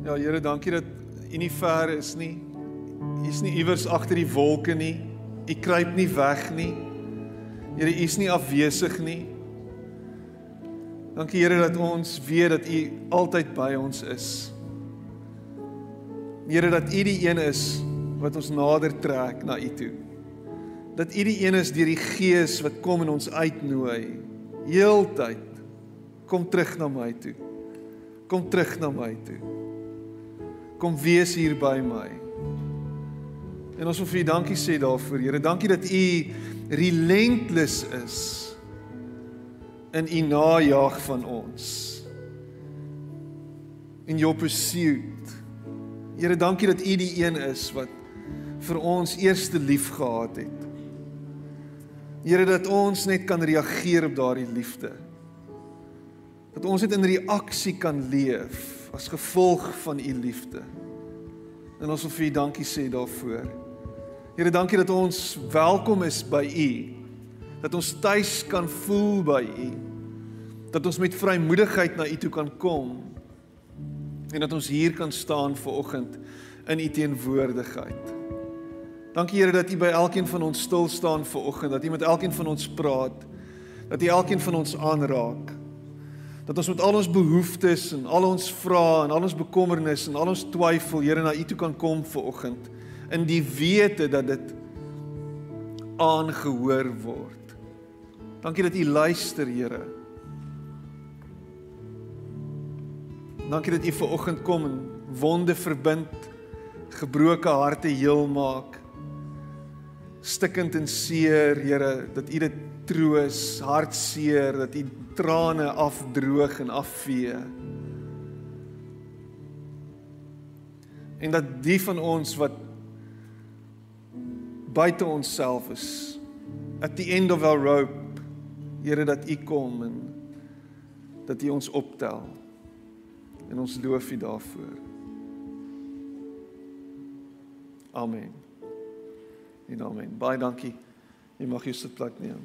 Ja Here, dankie dat U nie ver is nie. U is nie iewers agter die wolke nie. U kruip nie weg nie. Here, U is nie afwesig nie. Dankie Here dat ons weet dat U altyd by ons is. Here dat U die een is wat ons nader trek na U toe. Dat U die een is deur die Gees wat kom en ons uitnooi. Heeltyd kom terug na my toe. Kom terug na my toe. Kom wees hier by my. En ons wil vir U dankie sê daarvoor, Here. Dankie dat U relentless is in U najag van ons. In your pursuit. Here, dankie dat U die een is wat vir ons eerste lief gehad het. Here dat ons net kan reageer op daardie liefde. Dat ons net in reaksie kan leef as gevolg van u liefde. En ons wil vir u dankie sê daarvoor. Here, dankie dat ons welkom is by u. Dat ons tuis kan voel by u. Dat ons met vrymoedigheid na u toe kan kom. En dat ons hier kan staan ver oggend in u teenwoordigheid. Dankie Here dat U by elkeen van ons stil staan ver oggend, dat U met elkeen van ons praat, dat U elkeen van ons aanraak. Dat ons met al ons behoeftes en al ons vrae en al ons bekommernisse en al ons twyfel, Here, na U toe kan kom ver oggend in die wete dat dit aangehoor word. Dankie dat U luister, Here. Dankie dat U ver oggend kom en wonde verbind, gebroke harte heel maak stikkend en seer, Here, dat U dit troos, hartseer, dat U trane afdroog en afvee. En dat die van ons wat buite onsself is, at the end of our rope, Here, dat U kom en dat U ons optel. En ons loof U daarvoor. Amen. En amen. Baie dankie. Jy mag jou sitplek neem.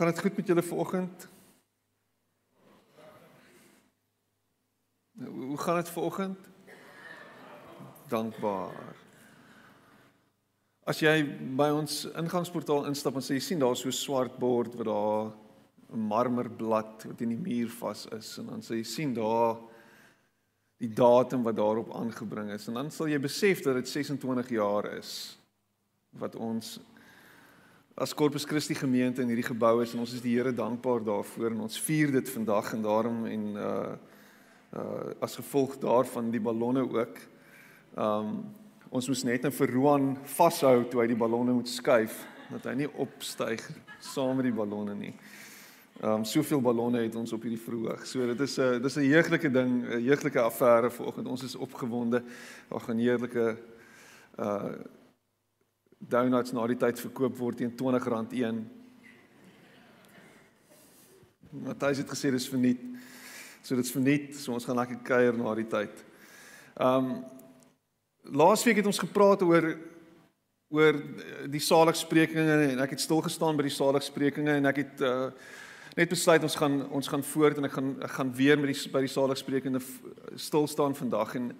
Gaan dit goed met julle vanoggend? Hoe gaan dit vanoggend? Dankbaar. As jy by ons ingangsportaal instap en sê jy sien daar so 'n swart bord wat daar 'n marmerblad wat in die muur vas is en dan sê jy sien daar die datum wat daarop aangebring is en dan sal jy besef dat dit 26 jaar is wat ons as Corpus Christi gemeente in hierdie gebou is en ons is die Here dankbaar daarvoor en ons vier dit vandag en daarom en uh uh as gevolg daarvan die ballonne ook. Um ons moes net nou vir Roan vashou toe hy die ballonne moet skuif dat hy nie opstyg saam met die ballonne nie. Um soveel ballonne het ons op hierdie verhoog. So dit is 'n dis 'n heuglike ding, 'n heuglike affære vanoggend. Ons is opgewonde. Daar gaan heerlike uh donuts na die tyd verkoop word teen R20 een. Matthys het gesê dis verniet. So dit's verniet, so ons gaan lekker kuier na die tyd. Um laasweek het ons gepraat oor oor die saligsprekinge en ek het stil gestaan by die saligsprekinge en ek het uh net besluit ons gaan ons gaan voort en ek gaan ek gaan weer met die by die saligsprekinge stil staan vandag en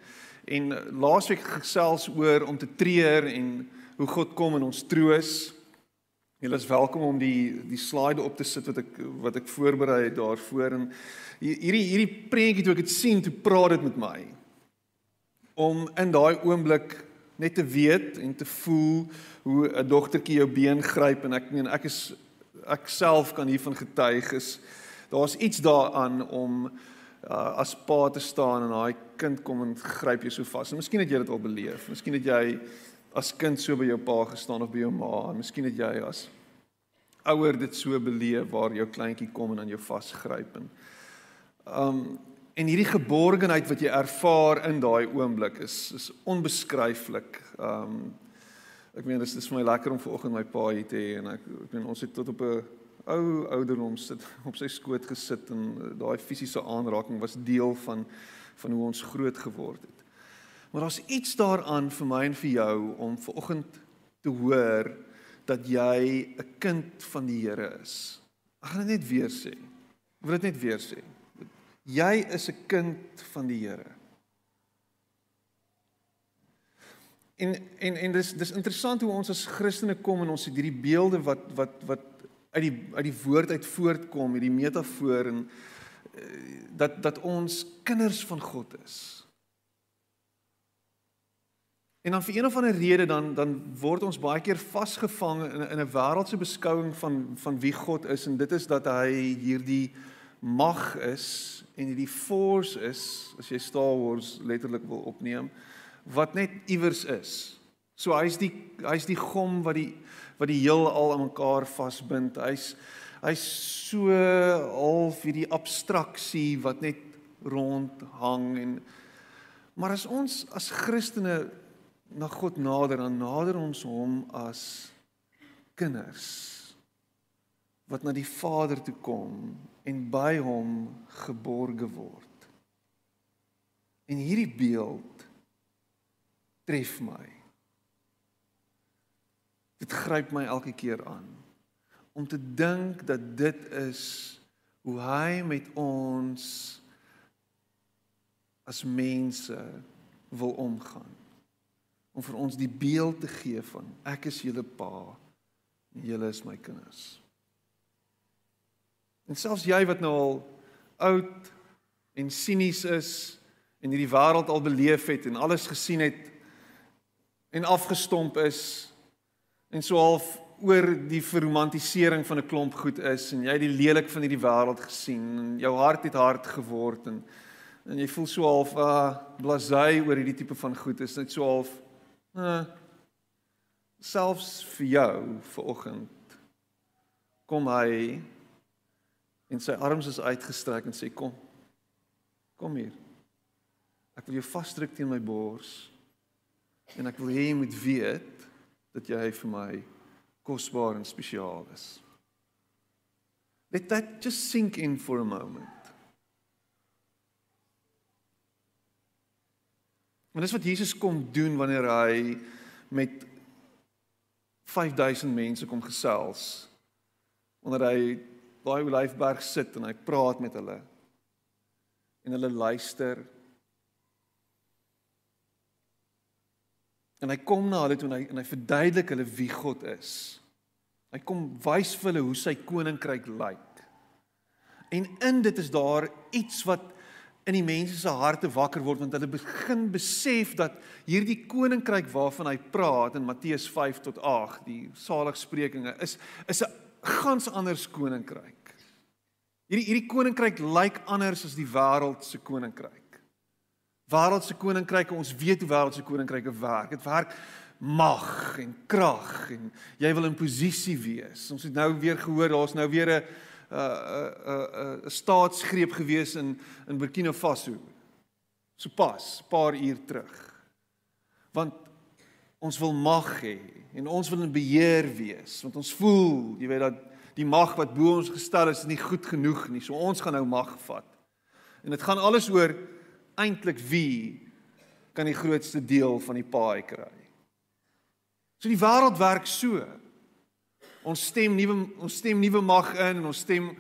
en laasweek gesels oor om te treur en hoe God kom en ons troos. Julle is welkom om die die slide op te sit wat ek wat ek voorberei het daarvoor en hierdie hierdie prentjie toe ek dit sien, toe praat dit met my. Om in daai oomblik net te weet en te voel hoe 'n dogtertjie jou been gryp en ek meen ek is ek self kan hiervan getuig is daar's iets daaraan om uh, as pa te staan en daai kind kom en gryp jou so vas. En miskien het jy dit al beleef. Miskien het jy as kind so by jou pa gestaan of by jou ma en miskien het jy as ouer dit so beleef waar jou kleintjie kom en aan jou vasgryp en um en hierdie geborgenheid wat jy ervaar in daai oomblik is is onbeskryflik. Um ek meen dit is vir my lekker om vanoggend my pa hier te hê en ek ek meen ons het tot op 'n ou ouderdom sit op sy skoot gesit en daai fisiese aanraking was deel van van hoe ons groot geword het. Maar daar's iets daaraan vir my en vir jou om vanoggend te hoor dat jy 'n kind van die Here is. Ek gaan dit net weer sê. Ek wil dit net weer sê. Jy is 'n kind van die Here. En en en dis dis interessant hoe ons as Christene kom en ons het hierdie beelde wat wat wat uit die uit die woord uit voortkom, hierdie metafoor en eh, dat dat ons kinders van God is. En dan vir een of ander rede dan dan word ons baie keer vasgevang in in 'n wêreldse beskouing van van wie God is en dit is dat hy hierdie mag is en hierdie force is as jy Star Wars letterlik wil opneem wat net iewers is. So hy's die hy's die gom wat die wat die heelal aan mekaar vasbind. Hy's hy's so half hierdie abstraksie wat net rond hang en maar as ons as Christene na God nader, dan nader ons hom as kinders wat na die Vader toe kom en by hom geborge word. En hierdie beeld tref my. Dit gryp my elke keer aan om te dink dat dit is hoe hy met ons as mense wil omgaan om vir ons die beeld te gee van ek is julle pa en julle is my kinders. En selfs jy wat nou al oud en sinies is en hierdie wêreld al beleef het en alles gesien het en afgestomp is en so half oor die verromantisering van 'n klomp goed is en jy het die lelik van hierdie wêreld gesien en jou hart het hard geword en en jy voel so half uh blasé oor hierdie tipe van goed is net so half Uh, selfs vir jou vanoggend kom hy en sy arms is uitgestrek en sê kom. Kom hier. Ek wil jou vasdruk teen my bors en ek wil hê jy moet weet dat jy vir my kosbaar en spesiaal is. Let that just sink in for a moment. En dis wat Jesus kom doen wanneer hy met 5000 mense kom gesels. Wanneer hy by Olyfberg sit en hy praat met hulle. En hulle luister. En hy kom na hulle toe en hy en hy verduidelik hulle wie God is. Hy kom wys vir hulle hoe sy koninkryk lyk. En in dit is daar iets wat in die mense se harte wakker word want hulle begin besef dat hierdie koninkryk waarvan hy praat in Matteus 5 tot 8 die saligsprekinge is is 'n gans anders koninkryk. Hierdie hierdie koninkryk lyk anders as die wêreld se koninkryk. Wêreld se koninkryke, ons weet hoe wêreld se koninkryke werk. Dit werk mag en krag en jy wil in posisie wees. Ons het nou weer gehoor daar's nou weer 'n 'n 'n 'n staatsgreep gewees in in Burkina Faso. So pas, paar uur terug. Want ons wil mag hê en ons wil in beheer wees, want ons voel, jy weet dat die mag wat bo ons gestel is, is nie goed genoeg nie. So ons gaan nou mag vat. En dit gaan alles oor eintlik wie kan die grootste deel van die paai kry. So die wêreld werk so. Ons stem nuwe ons stem nuwe mag in en ons stem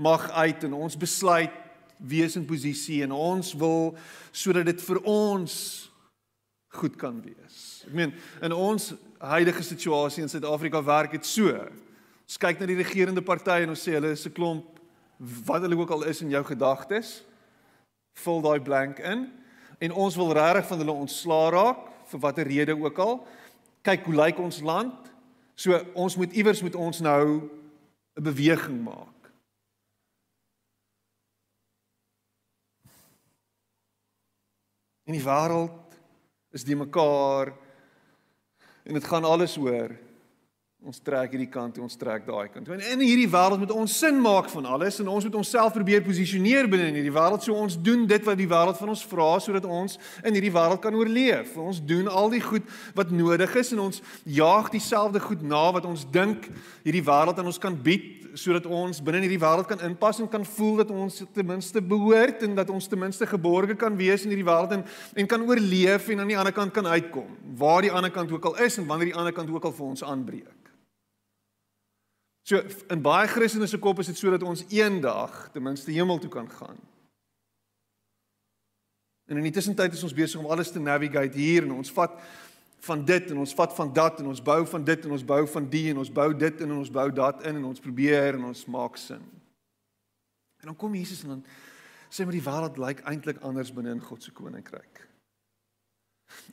mag uit en ons besluit wie is in posisie en ons wil sodat dit vir ons goed kan wees. Ek meen in ons huidige situasie in Suid-Afrika werk dit so. Ons kyk na die regerende party en ons sê hulle is 'n klomp wat hulle ook al is in jou gedagtes. Vul daai blank in en ons wil regtig van hulle ontslaa raak vir watter rede ook al. Kyk hoe lyk ons land? So ons moet iewers moet ons nou 'n beweging maak. In die wêreld is die mekaar En dit gaan alles oor Ons trek hierdie kant toe, ons trek daai kant toe. En in hierdie wêreld moet ons sin maak van alles en ons moet onsself probeer posisioneer binne in hierdie wêreld. So ons doen dit wat die wêreld van ons vra sodat ons in hierdie wêreld kan oorleef. Ons doen al die goed wat nodig is en ons jaag dieselfde goed na wat ons dink hierdie wêreld aan ons kan bied sodat ons binne in hierdie wêreld kan inpas en kan voel dat ons ten minste behoort en dat ons ten minste geborge kan wees in hierdie wêreld en en kan oorleef en aan die ander kant kan uitkom. Waar die ander kant ook al is en wanneer die ander kant ook al vir ons aanbreek. So in baie Christene se kop is dit sodat ons eendag ten minste hemel toe kan gaan. En in die tussentyd is ons besig om alles te navigate hier en ons vat van dit en ons vat van dat en ons bou van dit en ons bou van die en ons bou dit en ons bou dat in en ons probeer en ons maak sin. En dan kom Jesus en dan sê maar die wêreld lyk eintlik anders binne in God se koninkryk.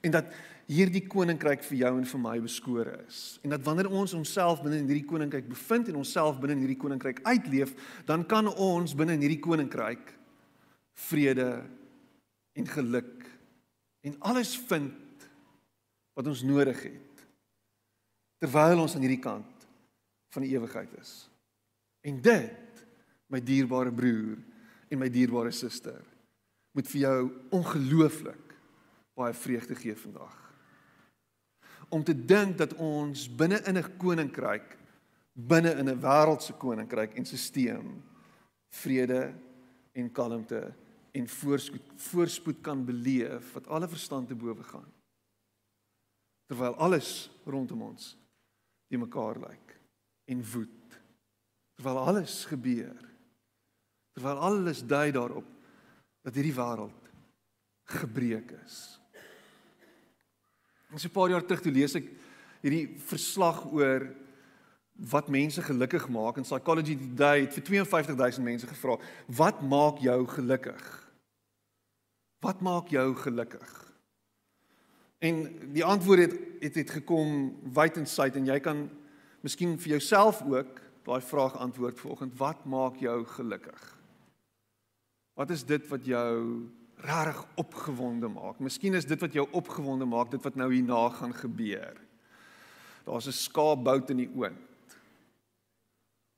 En dat hierdie koninkryk vir jou en vir my beskore is. En dat wanneer ons onsself binne in hierdie koninkryk bevind en onsself binne in hierdie koninkryk uitleef, dan kan ons binne in hierdie koninkryk vrede en geluk en alles vind wat ons nodig het terwyl ons aan hierdie kant van die ewigheid is. En dit, my dierbare broer en my dierbare suster, moet vir jou ongelooflik baie vreugde gee vandag. Om te dink dat ons binne in 'n koninkryk, binne in 'n wêreldse koninkryk en stelsel vrede en kalmte en voorspoed voorspoed kan beleef wat alle verstand te bowe gaan. Terwyl alles rondom ons die mekaar lyk en woed. Terwyl alles gebeur. Terwyl alles dui daarop dat hierdie wêreld gebreek is. Ons 'n paar jaar terug toe lees ek hierdie verslag oor wat mense gelukkig maak en Psychology Today het vir 52000 mense gevra, "Wat maak jou gelukkig?" Wat maak jou gelukkig? En die antwoord het het, het gekom wyd en suid en jy kan miskien vir jouself ook daai vraag antwoord vanoggend, "Wat maak jou gelukkig?" Wat is dit wat jou regtig opgewonde maak. Miskien is dit wat jou opgewonde maak, dit wat nou hierna gaan gebeur. Daar's 'n skaapbout in die oond.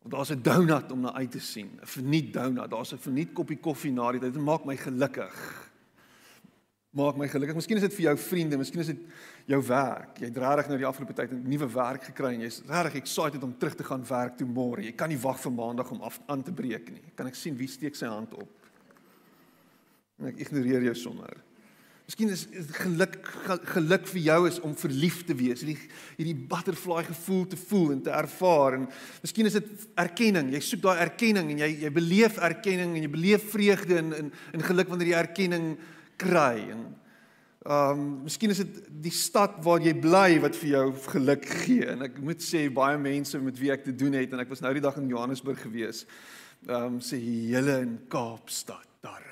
Of daar's 'n donut om na uit te sien, 'n verniet donut. Daar's 'n verniet koppie koffie na die tyd. Dit maak my gelukkig. Maak my gelukkig. Miskien is dit vir jou vriende, miskien is dit jou werk. Jy het regtig nou die afgelope tyd 'n nuwe werk gekry en jy's regtig excited om terug te gaan werk toe môre. Jy kan nie wag vir maandag om af aan te breek nie. Kan ek sien wie steek sy hand op? En ek ignoreer jou sommer. Miskien is geluk geluk vir jou is om verlief te wees, hierdie hierdie butterfly gevoel te voel en te ervaar en miskien is dit erkenning. Jy soek daai erkenning en jy jy beleef erkenning en jy beleef vreugde en in in geluk wanneer jy erkenning kry en ehm um, miskien is dit die stad waar jy bly wat vir jou geluk gee en ek moet sê baie mense met wie ek te doen het en ek was nou die dag in Johannesburg gewees. Ehm um, sê hele in Kaapstad daar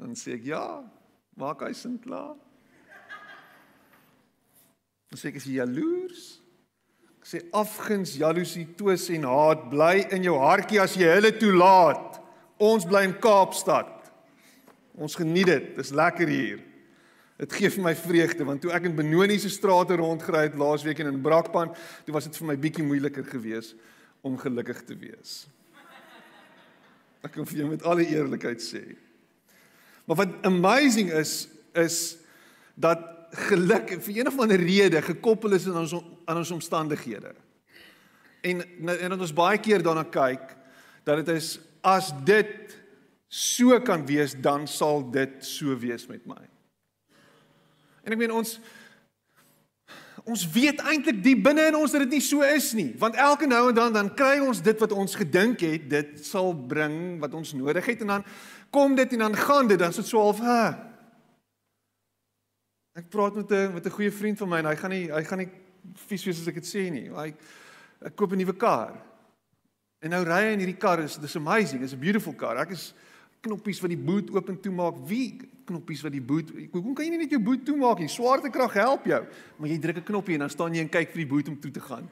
Dan sê ek ja, maak hy sin klaar. Dan sê ek is jy jaloers? Ek sê afguns, jaloesie, twis en haat bly in jou hartjie as jy hulle toelaat. Ons bly in Kaapstad. Ons geniet dit. Dis lekker hier. Dit gee vir my vreugde want toe ek in Benoni se strate rondgery het laasweek en in Brakpan, toe was dit vir my bietjie moeiliker geweest om gelukkig te wees. Ek kan vir jou met alle eerlikheid sê. Maar wat amazing is is dat geluk vir een of ander rede gekoppel is aan ons aan ons omstandighede. En en dat ons baie keer daarna kyk dat dit is as dit so kan wees dan sal dit so wees met my. En ek meen ons ons weet eintlik diep binne in ons dat dit nie so is nie, want elke nou en dan dan kry ons dit wat ons gedink het dit sal bring wat ons nodig het en dan kom dit en dan gaan dit dan is dit so half hè. Ek praat met 'n met 'n goeie vriend van my en hy gaan nie hy gaan nie vies wees as ek dit sê nie. Hy ek koop 'n nuwe kar. En nou ry hy in hierdie kar is dis amazing, it's a beautiful car. Ek is knoppies wat die boot oop en toe maak. Wie knoppies wat die boot Hoe kan jy nie net jou boot toe maak nie? Swaartekrag help jou. Maar jy druk 'n knoppie en dan staan jy en kyk vir die boot om toe te gaan.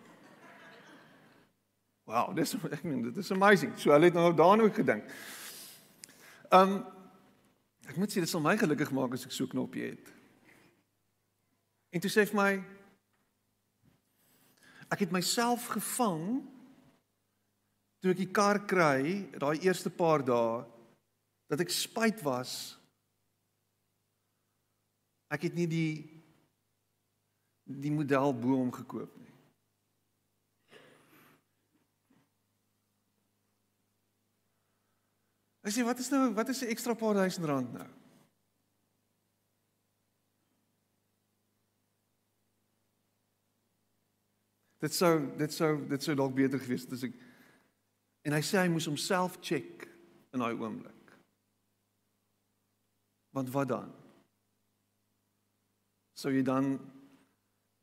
Wow, dis ek meen dit is amazing. So hulle het nou daaraan ook gedink. Um ek moet sê dit sal my gelukkig maak as ek so 'n knoppie het. En toe sê hy vir my ek het myself gevang toe ek die kar kry, daai eerste paar dae dat ek spyt was. Ek het nie die die model bo hom gekoop nie. Ek sê wat is nou wat is 'n ekstra paar duisend rand nou? Dit sou dit sou dit sou dalk beter gewees het as ek En hy sê hy moes homself check in daai oomblik. Want wat dan? Sou jy dan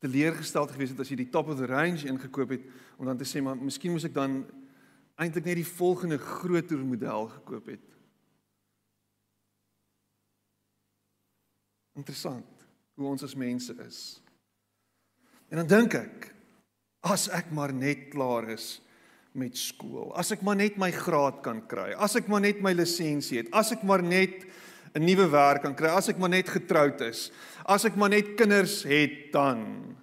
teleurgesteld gewees het as jy die top of the range ingekoop het om dan te sê maar miskien moes ek dan eintlik net die volgende groter model gekoop het. Interessant hoe ons as mense is. En dan dink ek as ek maar net klaar is met skool. As ek maar net my graad kan kry, as ek maar net my lisensie het, as ek maar net 'n nuwe werk kan kry, as ek maar net getroud is, as ek maar net kinders het dan.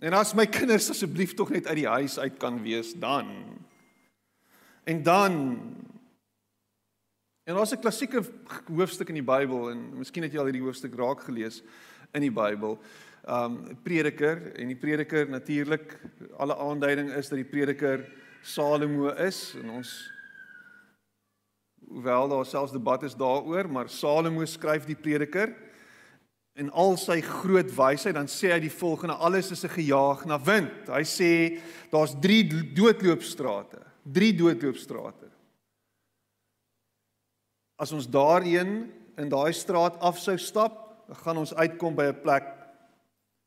En as my kinders asseblief tog net uit die huis uit kan wees dan. En dan En daar's 'n klassieke hoofstuk in die Bybel en miskien het jy al hierdie hoofstuk raak gelees in die Bybel. Um Prediker en die Prediker natuurlik alle aanduiding is dat die Prediker Salomo is en ons hoewel daar selfs debat is daaroor, maar Salomo skryf die Prediker en al sy groot wysheid dan sê hy die volgende alles is 'n gejaag na wind. Hy sê daar's 3 doodloopstrate, 3 doodloopstrate. As ons daarheen in daai straat af sou stap, dan gaan ons uitkom by 'n plek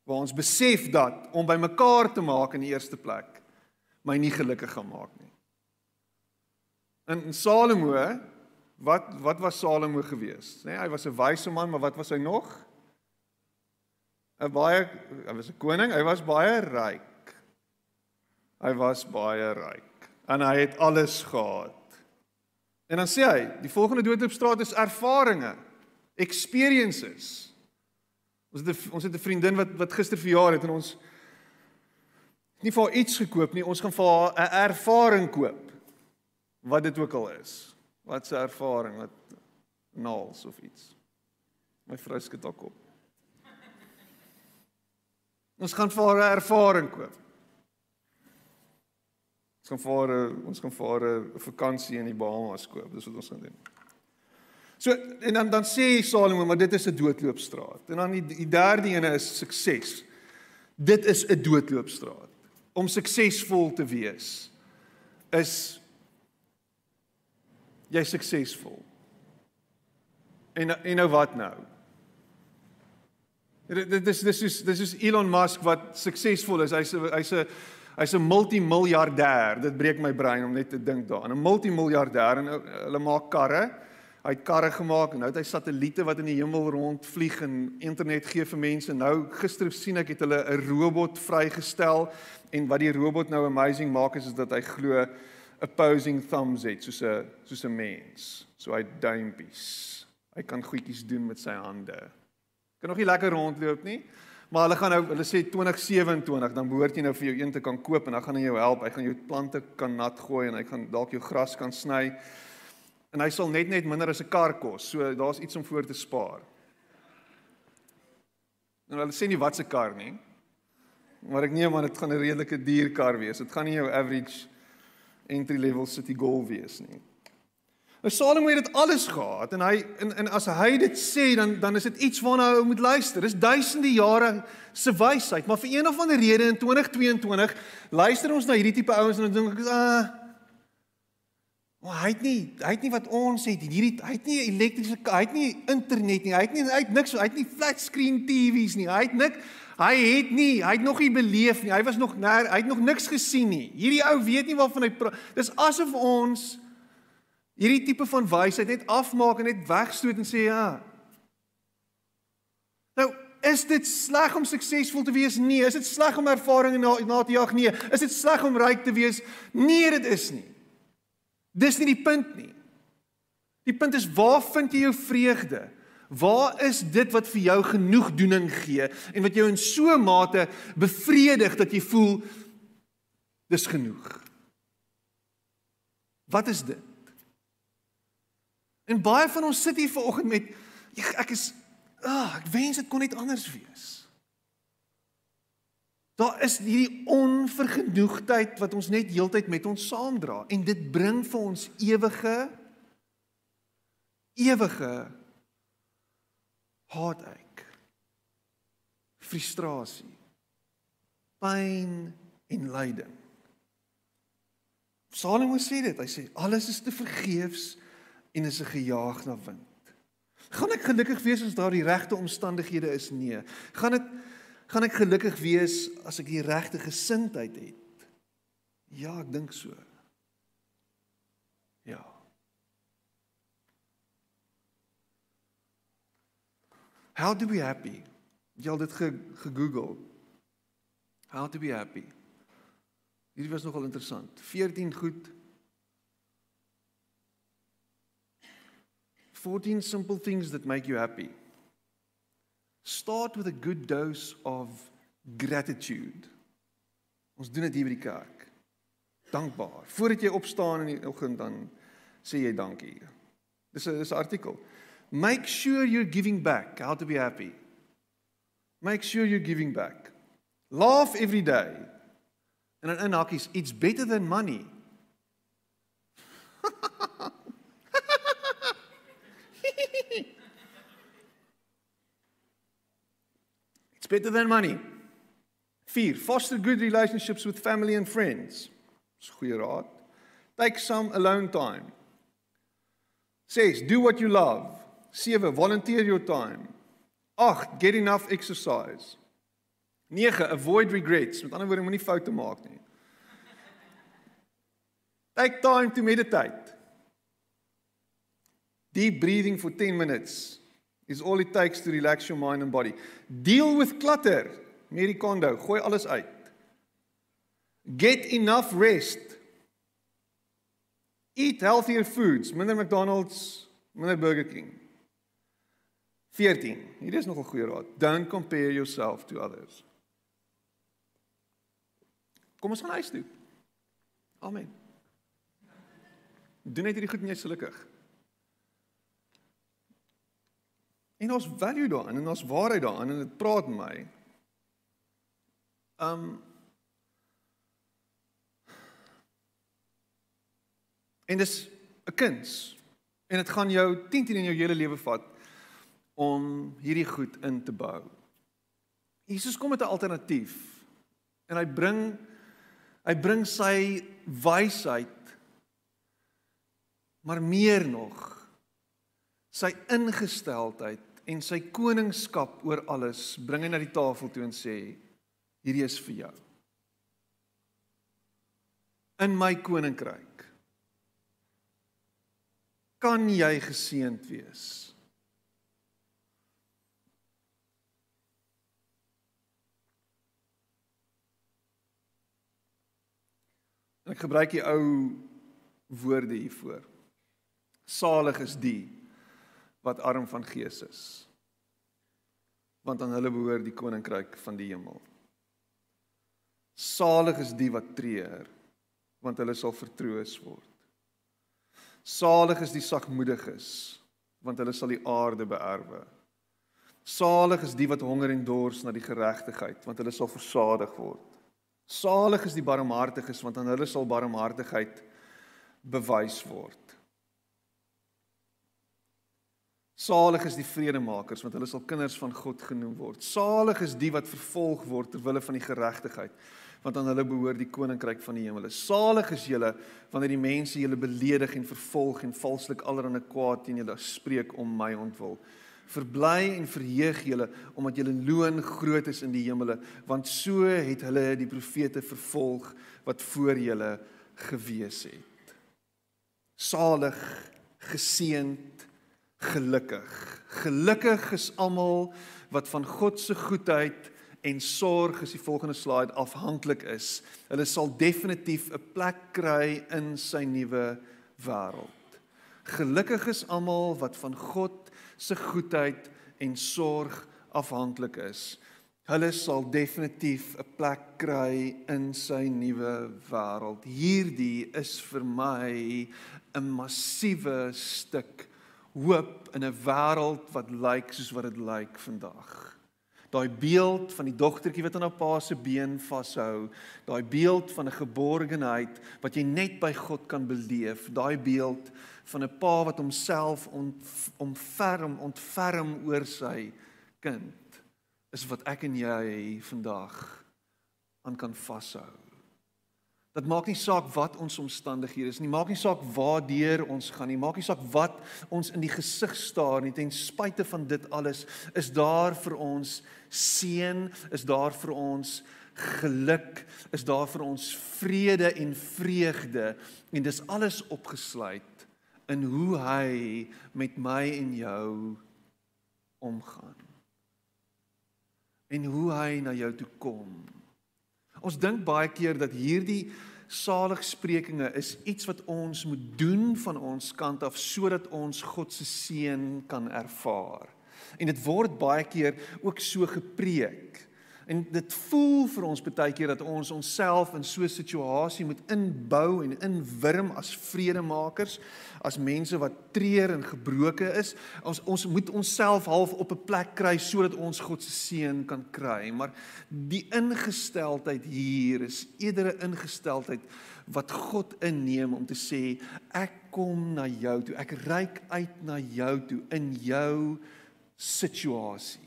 waar ons besef dat om by mekaar te maak in die eerste plek my nie gelukkig gaan maak nie. In Salomo, wat wat was Salomo gewees? Nee, hy was 'n wyse man, maar wat was hy nog? 'n Baie hy was 'n koning, hy was baie ryk. Hy was baie ryk en hy het alles gehad. En dan sê hy, die volgende doodloopstraat is ervarings, experiences. Ons het 'n ons het 'n vriendin wat wat gister verjaar het en ons nie vir haar iets gekoop nie, ons gaan vir haar 'n ervaring koop. Wat dit ook al is. Wat 'n ervaring, wat naals of iets. My vrou skud dalk op. Ons gaan vir haar 'n ervaring koop. Ons gaan vir haar ons gaan vir haar 'n vakansie in die Bahamas koop. Dis wat ons gaan doen. So en dan dan sê Salomo, maar dit is 'n doodloopstraat. En dan die, die derde ene is sukses. Dit is 'n doodloopstraat om suksesvol te wees is jy suksesvol. En en nou wat nou? Dit is dis is dis is Elon Musk wat suksesvol is. Hy's hy's 'n hy's 'n multimiljardêr. Dit breek my brein om net te dink daaraan. 'n Multimiljardêr en hulle maak karre. Hy het karre gemaak en nou het hy satelliete wat in die hemel rondvlieg en internet gee vir mense. Nou gister sien ek het hulle 'n robot vrygestel en wat die robot nou amazing maak is is dat hy glo opposing thumbs het soos 'n soos 'n mens. So hy duimpies. Hy kan goedjies doen met sy hande. Kan nog nie lekker rondloop nie. Maar hulle gaan nou hulle sê 2027 dan behoort jy nou vir jou een te kan koop en dan gaan hy jou help. Hy gaan jou plante kan nat gooi en hy gaan dalk jou gras kan sny en hy sal net net minder as 'n kar kos. So daar's iets om voor te spaar. Nou hulle sê nie wat se kar nie. Maar ek neem aan dit gaan 'n redelike duur kar wees. Dit gaan nie jou average entry level city golf wees nie. Nou Salomo het dit alles gehad en hy en, en as hy dit sê dan dan is dit iets waarna ou moet luister. Dis duisende jare se wysheid, maar vir een of ander rede in 2022 luister ons na hierdie tipe ouens en dan dink ek, "Ah, Maar hy het nie hy het nie wat ons het hierdie hy het nie elektriese hy het nie internet nie. Hy het nie hy het niks hy het nie flat screen TV's nie. Hy het nik hy het nie hy het nog nie beleef nie. Hy was nog ner, hy het nog niks gesien nie. Hierdie ou weet nie waarvan hy praat. Dis asof ons hierdie tipe van wysheid net afmaak en net wegstoot en sê ja. Nou Is dit sleg om suksesvol te wees? Nee. Is dit sleg om ervarings na na te jag? Nee. Is dit sleg om ryk te wees? Nee, dit is nie. Dis nie die punt nie. Die punt is waar vind jy jou vreugde? Waar is dit wat vir jou genoegdoening gee en wat jou in so 'n mate bevredig dat jy voel dis genoeg? Wat is dit? En baie van ons sit hier vanoggend met ek is ag, oh, ek wens dit kon net anders wees. Daar is hierdie onvergenoegdheid wat ons net heeltyd met ons saamdra en dit bring vir ons ewige ewige heartache. Frustrasie. Pyn en lyding. Salomo sê dit, hy sê alles is te vergeefs en is 'n gejaag na wind. Gaan ek gelukkig wees as daar die regte omstandighede is? Nee. Gaan dit gaan ek gelukkig wees as ek die regte gesindheid het? Ja, ek dink so. Ja. How to be happy? Jy het dit gegoogel. How to be happy. Hierdie was nogal interessant. 14 goed 14 simple things that make you happy. Start with a good dose of gratitude. Ons doen dit hier by die kerk. Dankbaar. Voordat jy opstaan in die oggend dan sê jy dankie. Dis 'n dis 'n artikel. Make sure you're giving back. How to be happy. Make sure you're giving back. Laugh every day. En dan in hakkies, it's better than money. It's better than money. 4. Foster good relationships with family and friends. Dis goeie raad. Take some alone time. 6. Do what you love. 7. Volunteer your time. 8. Get enough exercise. 9. Avoid regrets. Met ander woorde, moenie foute maak nie. Take time to meditate. Deep breathing for 10 minutes is all it takes to relax your mind and body. Deal with clutter. Mary Kondo, gooi alles uit. Get enough rest. Eat healthier foods, minder McDonald's, minder Burger King. 14. Hier is nog 'n goeie raad. Don't compare yourself to others. Kom ons gaan huis toe. Amen. Doen net hierdie goed en jy's gelukkig. En ons value daarin en ons waarheid daarin en dit praat my. Um En dis 'n kuns. En dit gaan jou 10 10 in jou hele lewe vat om hierdie goed in te bou. Jesus kom met 'n alternatief. En hy bring hy bring sy wysheid maar meer nog sy ingesteldheid en sy koningskap oor alles bring hy na die tafel toe en sê hierdie is vir jou. In my koninkryk kan jy geseënd wees. Ek gebruik die ou woorde hiervoor. Salig is die wat arm van gees is. Want aan hulle behoort die koninkryk van die hemel. Salig is die wat treur, want hulle sal vertroos word. Salig is die sagmoediges, want hulle sal die aarde beerwe. Salig is die wat honger en dors na die geregtigheid, want hulle sal versadig word. Salig is die barmhartiges, want aan hulle sal barmhartigheid bewys word. Salig is die vredemakers want hulle sal kinders van God genoem word. Salig is die wat vervolg word ter wille van die geregtigheid want aan hulle behoort die koninkryk van die hemele. Salig is julle wanneer die mense julle beledig en vervolg en valslik allerlei kwaad teen julle spreek om my ontwil. Verbly en verheug julle omdat julle loon groot is in die hemele want so het hulle die profete vervolg wat voor julle gewees het. Salig geseend gelukkig. Gelukkig is almal wat van God se goedheid en sorg is die volgende slide afhanklik is. Hulle sal definitief 'n plek kry in sy nuwe wêreld. Gelukkig is almal wat van God se goedheid en sorg afhanklik is. Hulle sal definitief 'n plek kry in sy nuwe wêreld. Hierdie is vir my 'n massiewe stuk hoop in 'n wêreld wat lyk soos wat dit lyk vandag. Daai beeld van die dogtertjie wat aan haar pa se been vashou, daai beeld van 'n geborgenheid wat jy net by God kan beleef, daai beeld van 'n pa wat homself omferm, ontferm oor sy kind, is wat ek en jy vandag aan kan vashou. Dit maak nie saak wat ons omstandighede is nie, maak nie saak waardeur ons gaan nie, maak nie saak wat ons in die gesig staar nie, ten spyte van dit alles is daar vir ons seën, is daar vir ons geluk, is daar vir ons vrede en vreugde en dis alles opgesluit in hoe hy met my en jou omgaan. En hoe hy na jou toe kom. Ons dink baie keer dat hierdie saligsprekinge is iets wat ons moet doen van ons kant af sodat ons God se seën kan ervaar. En dit word baie keer ook so gepreek. En dit voel vir ons baie keer dat ons onsself in so 'n situasie moet inbou en inwurm as vredemakers, as mense wat treur en gebroken is. Ons ons moet onsself half op 'n plek kry sodat ons God se seën kan kry. Maar die ingesteldheid hier is eerder 'n ingesteldheid wat God inneem om te sê ek kom na jou toe. Ek reik uit na jou toe in jou situasie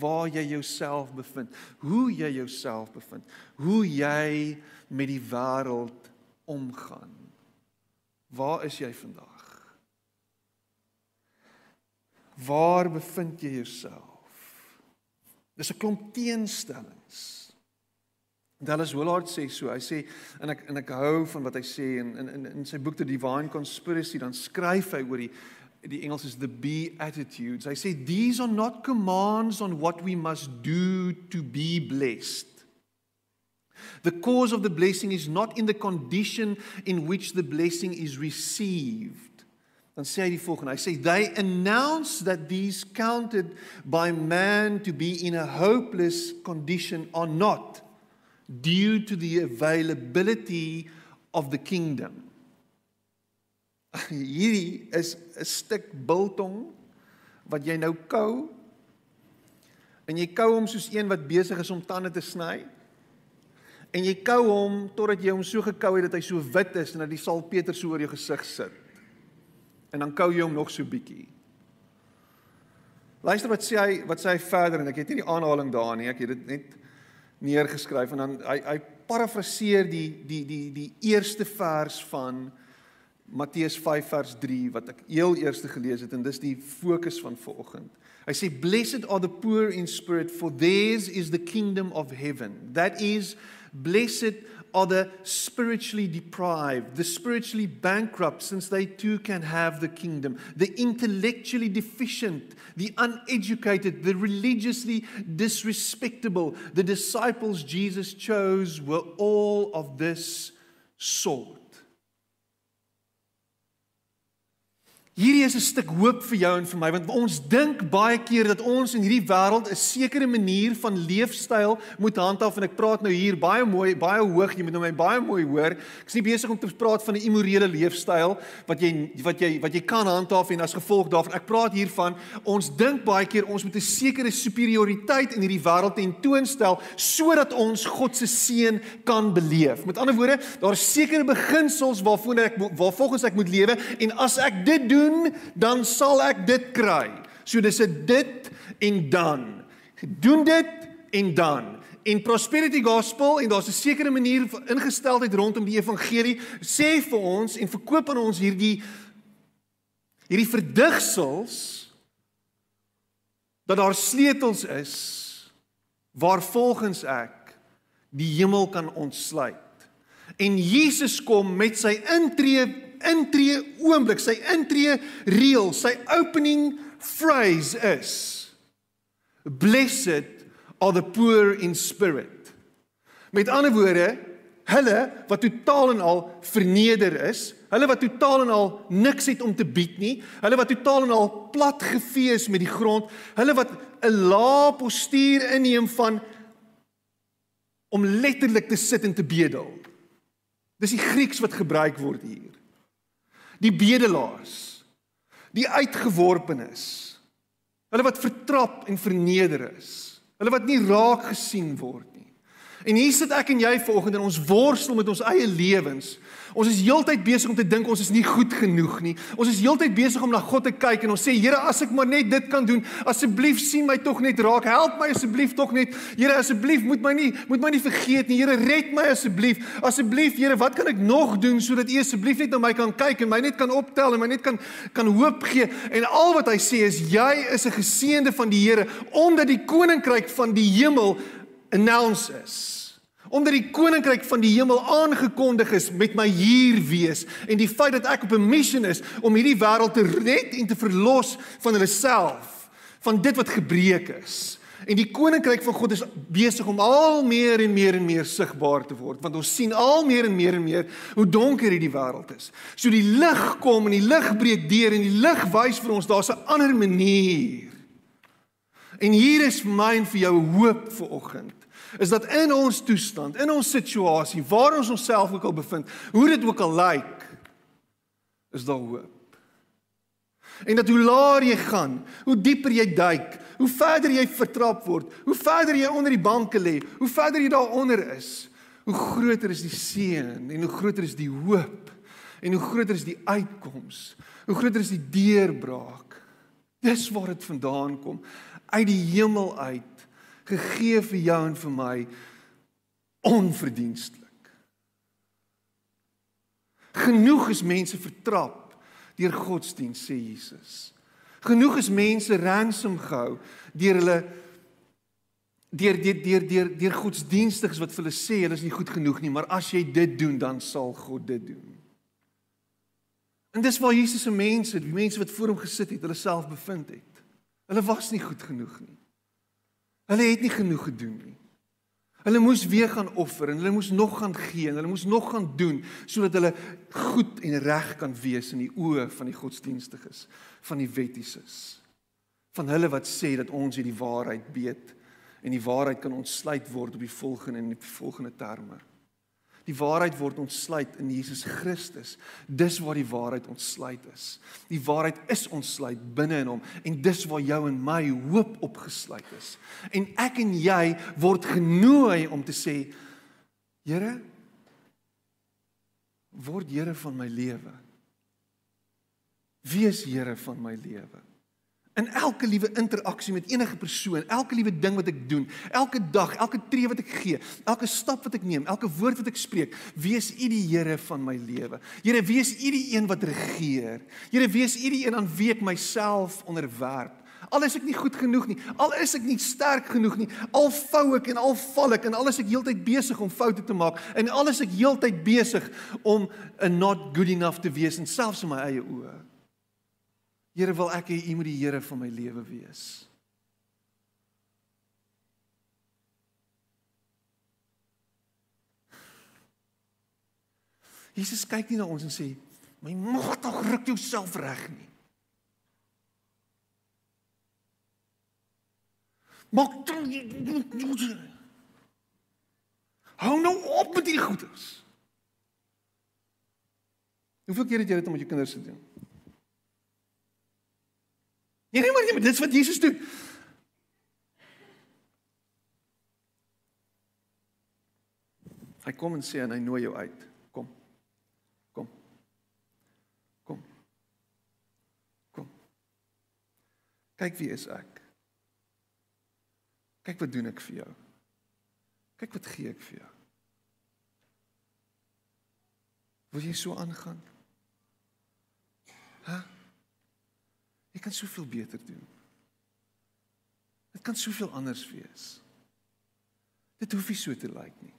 waar jy jouself bevind, hoe jy jouself bevind, hoe jy met die wêreld omgaan. Waar is jy vandag? Waar bevind jy jouself? Dis 'n klomp teenstellings. Dallas Willard sê so, hy sê en ek en ek hou van wat hy sê in in in sy boek The Divine Conspiracy dan skryf hy oor die die Engels is the be attitudes. I say these are not commands on what we must do to be blessed. The cause of the blessing is not in the condition in which the blessing is received. Dan sê hy die volgende. Hy sê they announce that these counted by man to be in a hopeless condition are not due to the availability of the kingdom. hierdie is 'n stuk biltong wat jy nou kou. En jy kou hom soos een wat besig is om tande te sny. En jy kou hom totdat jy hom so gekou het dat hy so wit is en dat die salpeter so oor jou gesig sit. En dan kou jy hom nog so bietjie. Luister wat sê hy, wat sê hy verder en ek het nie die aanhaling daar nie. Ek het dit net neergeskryf en dan hy hy parafraseer die die die die eerste vers van Matteus 5 vers 3 wat ek heel eerste gelees het en dis die fokus van vanoggend. Hy sê blessed are the poor in spirit for theirs is the kingdom of heaven. That is blessed are the spiritually deprived, the spiritually bankrupt since they too can have the kingdom. The intellectually deficient, the uneducated, the religiously disrespectable, the disciples Jesus chose were all of this sort. Hierdie is 'n stuk hoop vir jou en vir my want ons dink baie keer dat ons in hierdie wêreld 'n sekere manier van leefstyl moet handhaaf en ek praat nou hier baie mooi, baie hoog, jy moet nou my baie mooi hoor. Ek is nie besig om te praat van 'n immorele leefstyl wat jy wat jy wat jy kan handhaaf en as gevolg daarvan ek praat hier van ons dink baie keer ons moet 'n sekere superioriteit in hierdie wêreld tentoonstel sodat ons God se seën kan beleef. Met ander woorde, daar is sekere beginsels waarvoor ek waarvolgens ek moet lewe en as ek dit doen doen, dan sal ek dit kry. So dis 'n dit en dan. Doen dit en dan. In prosperity gospel en daar's 'n sekere manier van ingesteldheid rondom die evangelie sê vir ons en verkoop aan ons hierdie hierdie verdigsels dat daar sleutels is waar volgens ek die hemel kan ontsluit. En Jesus kom met sy intree intree oomblik, sy intree reël, sy opening phrase is blessed are the poor in spirit. Met ander woorde, hulle wat totaal en al verneder is, Hulle wat totaal en al niks het om te bied nie. Hulle wat totaal en al plat gevee is met die grond. Hulle wat 'n lae postuur inneem van om letterlik te sit en te bedel. Dis die Grieks wat gebruik word hier. Die bedelaars. Die uitgeworpenes. Hulle wat vertrap en verneder is. Hulle wat nie raak gesien word. En hier sit ek en jy vanoggend en ons worstel met ons eie lewens. Ons is heeltyd besig om te dink ons is nie goed genoeg nie. Ons is heeltyd besig om na God te kyk en ons sê Here, as ek maar net dit kan doen, asseblief sien my tog net raak. Help my asseblief tog net. Here, asseblief moet my nie moet my nie vergeet nie. Here, red my asseblief. Asseblief, Here, wat kan ek nog doen sodat U asseblief net na my kan kyk en my net kan optel en my net kan kan hoop gee? En al wat hy sê is jy is 'n geseënde van die Here omdat die koninkryk van die hemel announce is omdat die koninkryk van die hemel aangekondig is met my hier wees en die feit dat ek op 'n missie is om hierdie wêreld te red en te verlos van hulle self van dit wat gebreek is. En die koninkryk van God is besig om al meer en meer en meer sigbaar te word want ons sien al meer en meer en meer hoe donker hierdie wêreld is. So die lig kom en die lig breek deur en die lig wys vir ons daar's 'n ander manier. En hier is vir my en vir jou hoop vir oggend is dat in ons toestand, in ons situasie, waar ons onsself ook al bevind, hoe dit ook al lyk, is daar hoop. En dat hoe laer jy gaan, hoe dieper jy duik, hoe verder jy vertrap word, hoe verder jy onder die banke lê, hoe verder jy daaronder is, hoe groter is die seën en hoe groter is die hoop en hoe groter is die uitkoms, hoe groter is die deurbraak. Dis waar dit vandaan kom, uit die hemel uit gegee vir jou en vir my onverdienstelik. Genoeg is mense vertrap deur godsdienst sê Jesus. Genoeg is mense ransom gehou deur hulle deur deur deur deur deur godsdienstiges wat vir hulle sê hulle is nie goed genoeg nie, maar as jy dit doen dan sal God dit doen. En dis waar Jesus se mense, die mense wat voor hom gesit het, hulle self bevind het. Hulle was nie goed genoeg nie. Hulle het nie genoeg gedoen nie. Hulle moes weer gaan offer en hulle moes nog gaan gee en hulle moes nog gaan doen sodat hulle goed en reg kan wees in die oë van die godsdienstiges, van die wettises. Van hulle wat sê dat ons hierdie waarheid weet en die waarheid kan ontsluit word op die volgende en die volgende terme. Die waarheid word ontsluit in Jesus Christus. Dis waar die waarheid ontsluit is. Die waarheid is ontsluit binne in hom en dis waar jou en my hoop opgesluit is. En ek en jy word genooi om te sê Here word Here van my lewe. Wees Here van my lewe. In elke liewe interaksie met enige persoon, elke liewe ding wat ek doen, elke dag, elke tree wat ek gee, elke stap wat ek neem, elke woord wat ek spreek, wees U die Here van my lewe. Here, wees U die een wat regeer. Here, wees U die een aan wie ek myself onderwerp. Al is ek nie goed genoeg nie, al is ek nie sterk genoeg nie, al vou ek en al val ek en al is ek heeltyd besig om foute te maak en al is ek heeltyd besig om 'n not good enough te wees en selfs in my eie oë. Here wil ek hê U moet die Here van my lewe wees. Jesus kyk nie na ons en sê, "My mag tog ruk jouself reg nie." Maak toe Hou nou op met hierdie goeders. Hoeveel keer het jy dit met jou kinders gedoen? Nee, nee, maar nee, dit is wat Jesus doen. Hy kom en sê en hy nooi jou uit. Kom. Kom. Kom. Kom. Kyk wie is ek? Kyk wat doen ek vir jou? Kyk wat gee ek vir jou? Wil jy so aangaan? Hæ? Huh? Jy kan soveel beter doen. Dit kan soveel anders wees. Dit hoef nie so te lyk nie.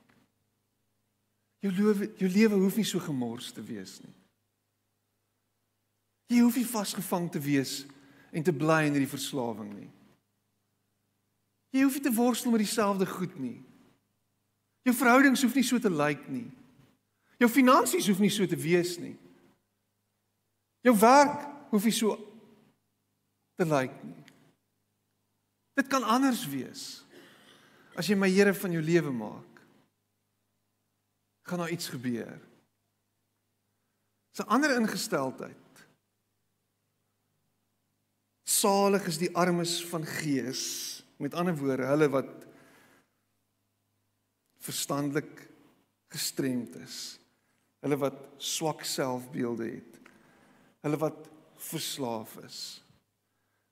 Jou lewe jou lewe hoef nie so gemors te wees nie. Jy hoef nie vasgevang te wees en te bly in hierdie verslawing nie. Jy hoef nie te worstel met dieselfde goed nie. Jou verhoudings hoef nie so te lyk nie. Jou finansies hoef nie so te wees nie. Jou werk hoef nie so te lyk nie. Dit kan anders wees. As jy my Here van jou lewe maak, gaan daar iets gebeur. 'n ander ingesteldheid. Salig is die armes van gees. Met ander woorde, hulle wat verstandelik gestremd is. Hulle wat swak selfbeelde het. Hulle wat verslaaf is.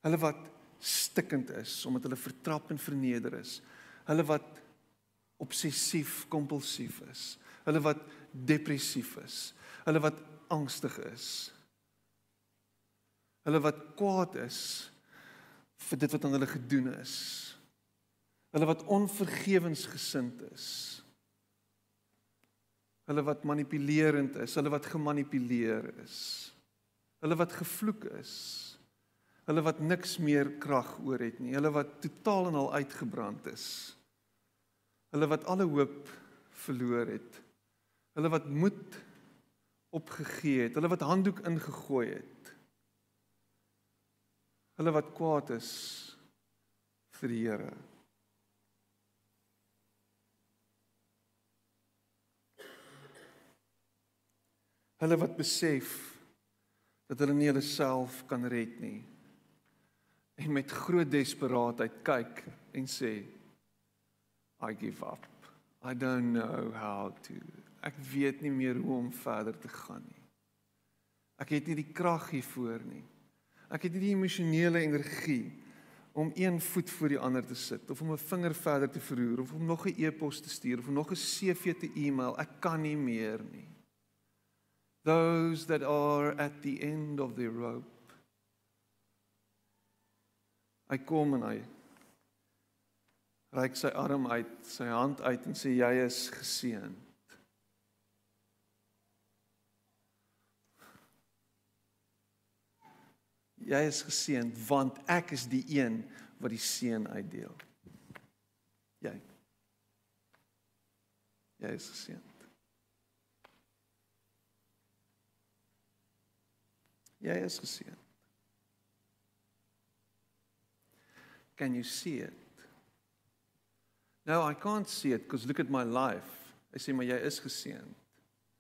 Hulle wat stikkend is omdat hulle vertrap en verneder is. Hulle wat obsessief kompulsief is. Hulle wat depressief is. Hulle wat angstig is. Hulle wat kwaad is vir dit wat aan hulle gedoen is. Hulle wat onvergewensgesind is. Hulle wat manipulerend is, hulle wat gemanipuleer is. Hulle wat gevloek is. Hulle wat niks meer krag oor het nie. Hulle wat totaal en al uitgebrand is. Hulle wat alle hoop verloor het. Hulle wat moed opgegee het, hulle wat handdoek ingegooi het. Hulle wat kwaad is vir die Here. Hulle wat besef dat hulle nie hulle self kan red nie. En met groot desperaatheid kyk en sê I give up. I don't know how to ek weet nie meer hoe om verder te gaan nie. Ek het nie die krag hiervoor nie. Ek het nie die emosionele energie om een voet voor die ander te sit of om 'n vinger verder te verroer of om nog 'n e-pos te stuur of nog 'n CV te e-mail. Ek kan nie meer nie. Those that are at the end of the rope. Hy kom en hy reik sy arm uit, sy hand uit en sê jy is geseën. Jy is geseënd want ek is die een wat die seën uitdeel. Jy. Jy is geseënd. Jy is geseënd. Can you see it? No, I can't see it because look at my life. I say maar jy is geseënd.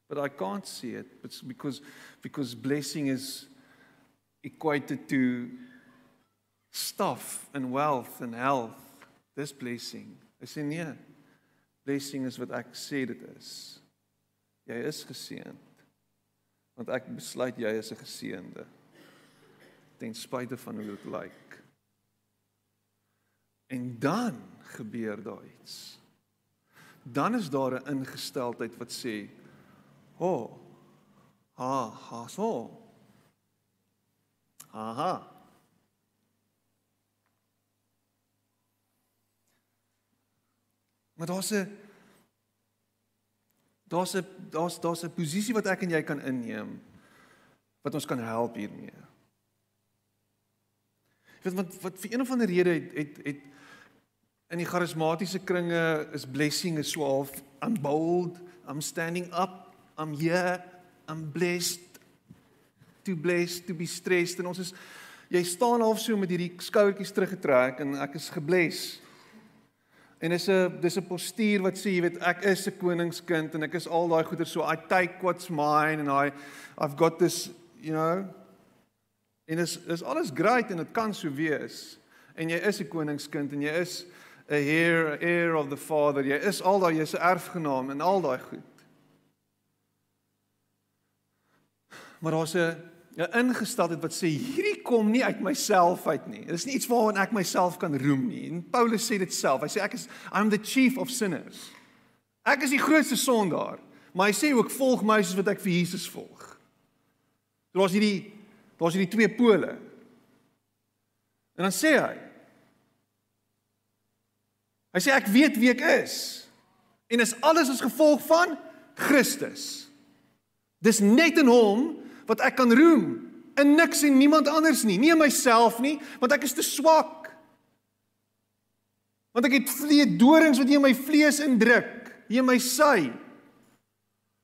But I can't see it because because blessing is equated to stuff and wealth and health. This blessing. Hy sê nee. Blessing is wat ek sê dit is. Jy is geseënd. Want ek besluit jy is 'n geseënde. Ten spyte van hoe dit lyk. En dan gebeur daar iets. Dan is daar 'n ingesteldheid wat sê, "Ho. Oh, ha, ha, so." Aha. Maar daar's 'n daar's 'n daar's daar's 'n posisie wat ek en jy kan inneem wat ons kan help hiermee. Weet wat wat vir een of ander rede het het het in die charismatiese kringe is blessing is so half I'm bold, I'm standing up, I'm here, I'm blessed too blessed to be stressed en ons is jy staan half so met hierdie skouertjies teruggetrek en ek is gebless. En is 'n dis 'n postuur wat sê jy weet ek is 'n koningskind en ek is al daai goeder so I take what's mine and I I've got this, you know. En is is alles great en dit kan so wees. En jy is 'n koningskind en jy is 'n heir heir of the father. Jy is al daai jy's 'n erfgenaam en al daai goed. Maar daar's 'n 'n ingesteldheid wat sê hierdie kom nie uit myself uit nie. Dit is nie iets waaraan ek myself kan roem nie. En Paulus sê dit self. Hy sê ek is I'm the chief of sinners. Ek is die grootste sondaar, maar hy sê ook volg my soos wat ek vir Jesus volg. Daar's hierdie daar's hierdie twee pole. En dan sê hy Hy sê ek weet wie ek is. En is alles as gevolg van Christus. Dis net in hom wat ek kan roem in niks en niemand anders nie, nie in myself nie, want ek is te swak. Want ek het vlee dorings wat in my vlees indruk, hier in my sy.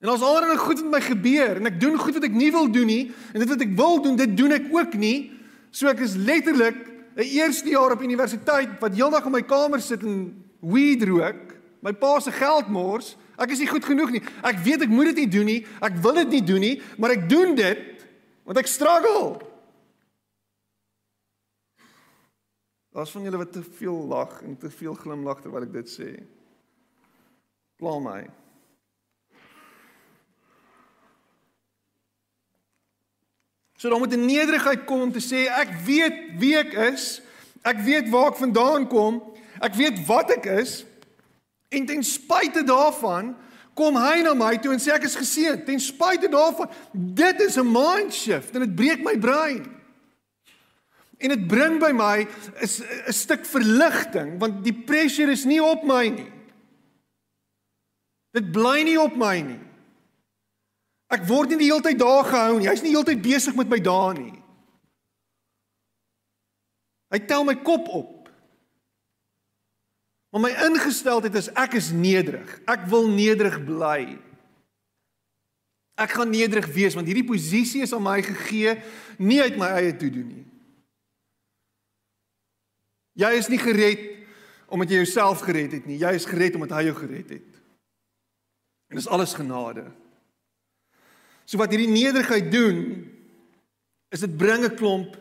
En daar's alreeds goed met my gebeur en ek doen goed wat ek nie wil doen nie en dit wat ek wil doen, dit doen ek ook nie. So ek is letterlik 'n eerste jaar op universiteit wat heeldag in my kamer sit en weed rook, my pa se geld mors. Ek is nie goed genoeg nie. Ek weet ek moet dit nie doen nie. Ek wil dit nie doen nie, maar ek doen dit want ek struggle. Daar's van julle wat te veel lag en te veel glimlag terwyl ek dit sê. Pla my. So dan moet 'n nederigheid kom om te sê ek weet wie ek is. Ek weet waar ek vandaan kom. Ek weet wat ek is. En ten spyte daarvan kom hy na my toe en sê ek is geseën. Ten spyte daarvan, dit is 'n mind shift en dit breek my brein. En dit bring by my 'n stuk verligting want die pressure is nie op my nie. Dit bly nie op my nie. Ek word nie die hele tyd daar gehou nie. Hy's nie heeltyd besig met my dae nie. Hy tel my kop op. Maar my ingesteldheid is ek is nederig. Ek wil nederig bly. Ek gaan nederig wees want hierdie posisie is aan my gegee nie uit my eie toe doen nie. Jy is nie gered omdat jy jouself gered het nie. Jy is gered omdat hy jou gered het. En dis alles genade. So wat hierdie nederigheid doen is dit bring 'n klomp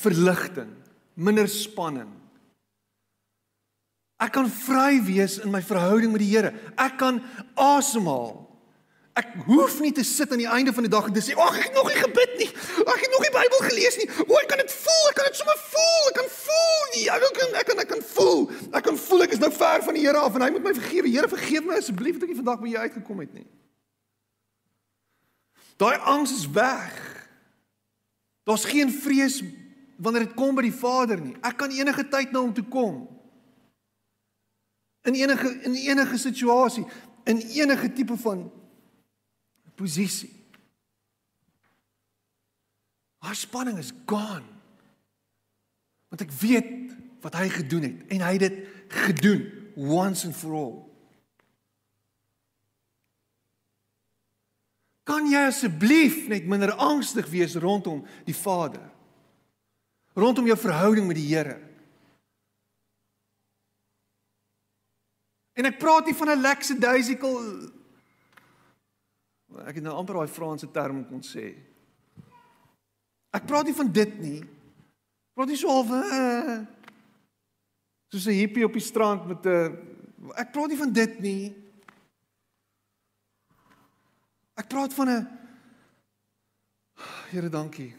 verligting, minder spanning. Ek kan vry wees in my verhouding met die Here. Ek kan asemhaal. Ek hoef nie te sit aan die einde van die dag en te sê, "Ag, ek het nog nie gebid nie. Ag, ek het nog nie Bybel gelees nie. O, ek kan dit voel. Ek kan dit sommer voel. Ek kan voel nie. Ek kan ek kan ek kan voel. Ek kan voel ek is nou ver van die Here af en hy moet my vergewe. Here, vergeef my asseblief dat ek nie vandag by jou uitgekom het nie." Daai angs is weg. Daar's geen vrees wanneer dit kom by die Vader nie. Ek kan enige tyd na hom toe kom. In enige in enige situasie, in enige tipe van posisie. Haar spanning is gone. Want ek weet wat hy gedoen het en hy het dit gedoen once and for all. Kan jy asseblief net minder angstig wees rondom die Vader? Rondom jou verhouding met die Here? En ek praat nie van 'n lackadaisical Ek het nou amper daai Franse term kon sê. Ek praat nie van dit nie. Ek praat nie so half uh, soos 'n hippie op die strand met 'n uh, ek praat nie van dit nie. Ek praat van 'n Here, dankie.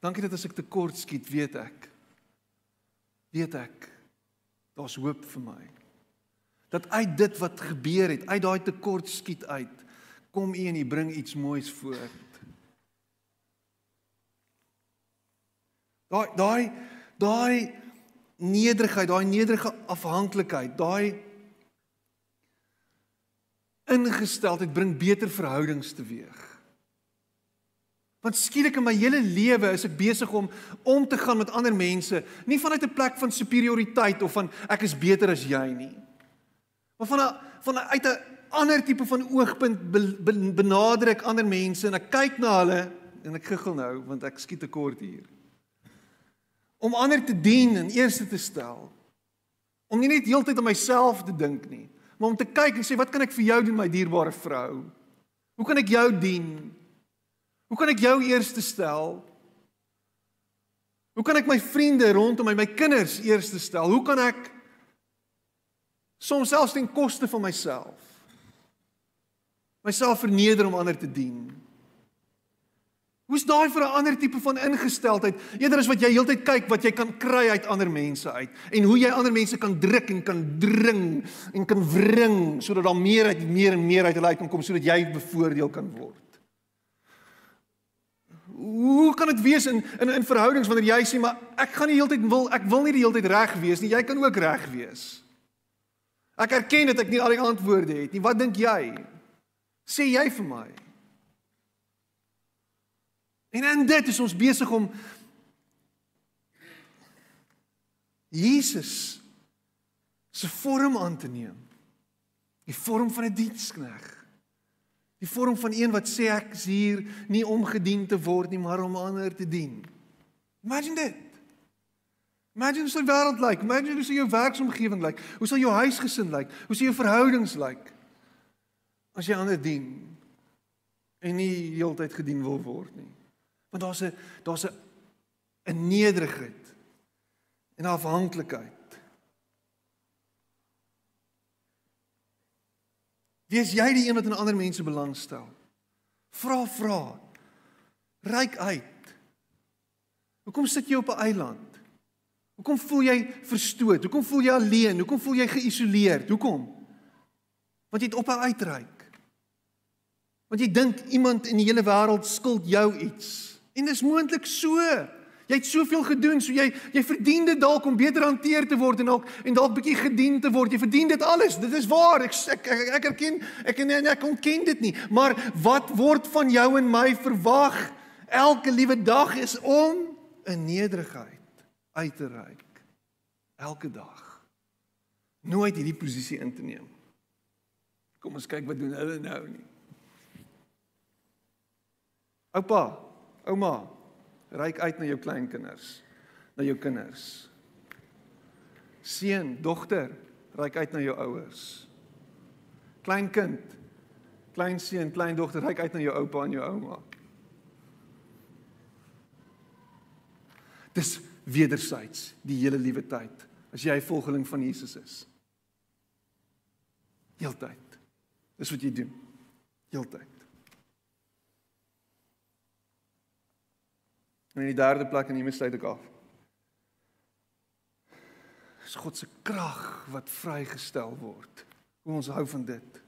Dankie dat as ek tekort skiet, weet ek weet ek daar's hoop vir my. Dat uit dit wat gebeur het, uit daai tekort skiet uit, kom u en u bring iets moois voort. Daai daai daai nederigheid, daai nederige afhanklikheid, daai ingesteldheid bring beter verhoudings teweeg. Want skielik in my hele lewe is ek besig om om te gaan met ander mense, nie vanuit 'n plek van superioriteit of van ek is beter as jy nie. Maar van 'n van 'n uit 'n ander tipe van oogpunt benader ek ander mense en ek kyk na hulle en ek giggel nou want ek skiet tekort hier. Om ander te dien en eerste te stel. Om nie net heeltyd aan myself te dink nie, maar om te kyk en sê wat kan ek vir jou doen my dierbare vrou? Hoe kan ek jou dien? Hoe kan ek jou eerste stel? Hoe kan ek my vriende rondom my, my kinders eerste stel? Hoe kan ek soms selfs ten koste van myself myself verneder om ander te dien. Hoe's daai vir 'n ander tipe van ingesteldheid eerder as wat jy heeltyd kyk wat jy kan kry uit ander mense uit en hoe jy ander mense kan druk en kan dring en kan wring sodat daar meer uit meer en meer uit hulle uit kan kom sodat jy bevoordeel kan word. Hoe kan dit wees in in in verhoudings wanneer jy sê maar ek gaan nie heeltyd wil ek wil nie die heeltyd reg wees nie jy kan ook reg wees. Ek erken dat ek nie al die antwoorde het nie. Wat dink jy? Sê jy vir my? En in dit is ons besig om Jesus se vorm aan te neem. Die vorm van 'n dienskneg. Die vorm van een wat sê ek is hier nie om gedien te word nie, maar om ander te dien. Imagine dit. Imagine hoe die wêreld lyk? Imagine hoe sou jou werksomgewing lyk? Hoe sou jou huisgesin lyk? Hoe sou jou verhoudings lyk? As jy ander dien en nie heeltyd gedien wil word nie. Want daar's 'n daar's 'n 'n nederigheid en afhanklikheid. Wie is jy die een wat in ander mense belangstel? Vra vra. Ryk uit. Hoekom sit jy op 'n eiland? Hoekom voel jy verstoot? Hoekom voel jy alleen? Hoekom voel jy geïsoleerd? Hoekom? Want jy het op 'n uitreik. Want jy dink iemand in die hele wêreld skuld jou iets. En dis moontlik so. Jy het soveel gedoen, so jy jy verdien dit dalk om beter hanteer te word en dalk en dalk bietjie gedien te word. Jy verdien dit alles. Dit is waar. Ek ek ek, ek erken ek en ek, ek ontken dit nie. Maar wat word van jou en my verwag elke liewe dag is om 'n nederigheid uit te reik elke dag. Nooit hierdie posisie in te neem. Kom ons kyk wat doen hulle nou nie. Oupa, ouma, reik uit na jou kleinkinders, na jou kinders. Seun, dogter, reik uit na jou ouers. Kleinkind, kleinseun, kleindogter, reik uit na jou oupa en jou ouma. Dis wedersyds die hele liewe tyd as jy 'n volgeling van Jesus is. Heeltyd. Dis wat jy doen. Heeltyd. En in die derde plek en hiermee sluit ek af. Dis God se krag wat vrygestel word. Hoe ons hou van dit.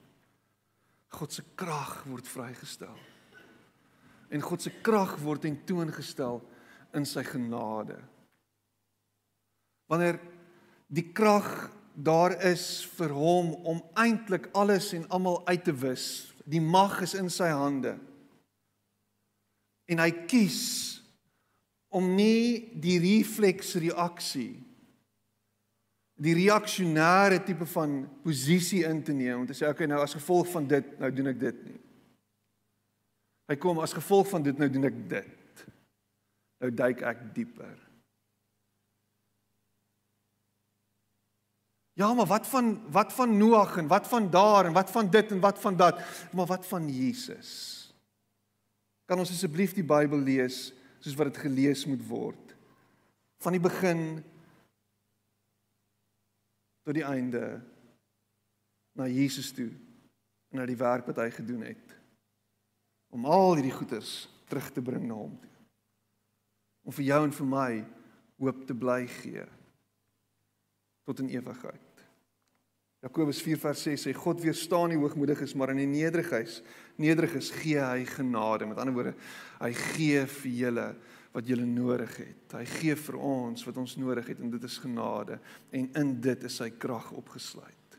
God se krag word vrygestel. En God se krag word in toongestel in sy genade wanneer die krag daar is vir hom om eintlik alles en almal uit te wis. Die mag is in sy hande. En hy kies om nie die refleksreaksie die reaksionêre tipe van posisie in te neem om te sê okay nou as gevolg van dit nou doen ek dit nie. Hy kom as gevolg van dit nou doen ek dit. Nou duik ek dieper. Ja, maar wat van wat van Noag en wat van daar en wat van dit en wat van dat? Maar wat van Jesus? Kan ons asseblief die Bybel lees soos wat dit gelees moet word? Van die begin tot die einde na Jesus toe en na die werk wat hy gedoen het om al hierdie goeders terug te bring na hom toe. Om vir jou en vir my hoop te bly gee tot in ewigheid. Jakobus 4 vers 6 sê God weerstaan die hoogmoediges, maar in die nederiges, nederiges gee hy genade. Met ander woorde, hy gee vir julle wat julle nodig het. Hy gee vir ons wat ons nodig het en dit is genade en in dit is sy krag opgesluit.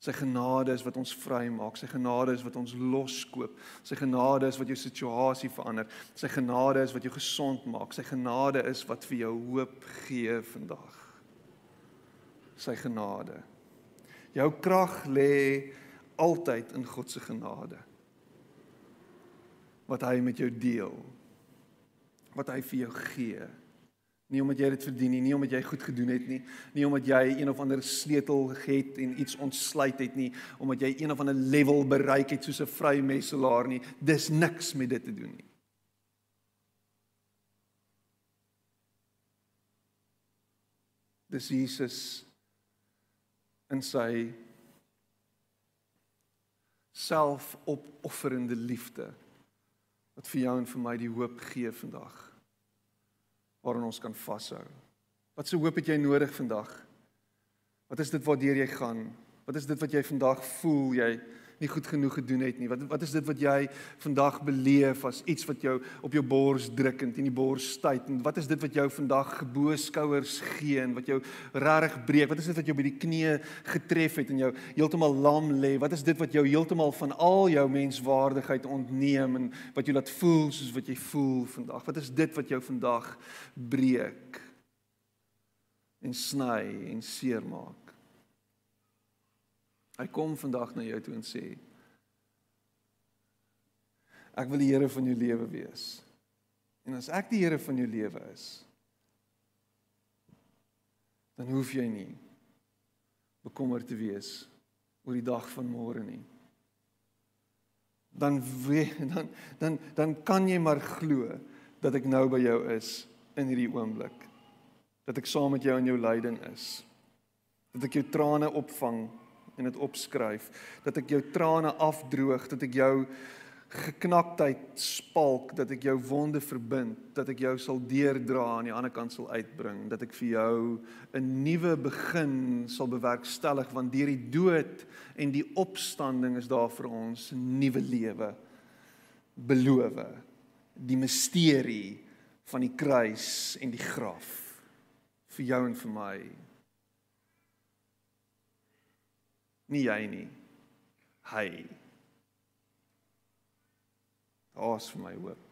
Sy genade is wat ons vry maak. Sy genade is wat ons loskoop. Sy genade is wat jou situasie verander. Sy genade is wat jou gesond maak. Sy genade is wat vir jou hoop gee vandag sy genade. Jou krag lê altyd in God se genade. Wat hy met jou deel. Wat hy vir jou gee. Nie omdat jy dit verdien nie, nie omdat jy goed gedoen het nie, nie omdat jy een of ander sleutel het en iets ontsluit het nie, omdat jy een of ander level bereik het soos 'n vrymesselaar nie. Dis niks met dit te doen nie. Dis Jesus in sy selfopofferende liefde wat vir jou en vir my die hoop gee vandag waarin ons kan vashou. Wat se hoop het jy nodig vandag? Wat is dit waartoe jy gaan? Wat is dit wat jy vandag voel jy nie goed genoeg gedoen het nie. Wat wat is dit wat jy vandag beleef as iets wat jou op jou bors druk en in die bors styt en wat is dit wat jou vandag gebo skouers gee en wat jou regtig breek? Wat is dit wat jou by die knie getref het en jou heeltemal lam lê? Wat is dit wat jou heeltemal van al jou menswaardigheid ontneem en wat jou laat voel soos wat jy voel vandag? Wat is dit wat jou vandag breek? en sny en seermaak. Hy kom vandag na jou toe en sê Ek wil die Here van jou lewe wees. En as ek die Here van jou lewe is, dan hoef jy nie bekommerd te wees oor die dag van môre nie. Dan weet dan dan dan kan jy maar glo dat ek nou by jou is in hierdie oomblik. Dat ek saam met jou in jou lyding is. Dat ek jou trane opvang en dit opskryf, dat ek jou trane afdroog, dat ek jou geknaktheid spalk dat ek jou wonde verbind dat ek jou sal deurdra aan die ander kant sal uitbring dat ek vir jou 'n nuwe begin sal bewerkstellig want deur die dood en die opstanding is daar vir ons 'n nuwe lewe beloof die misterie van die kruis en die graf vir jou en vir my nie jy nie hy Daar's vir my hoop.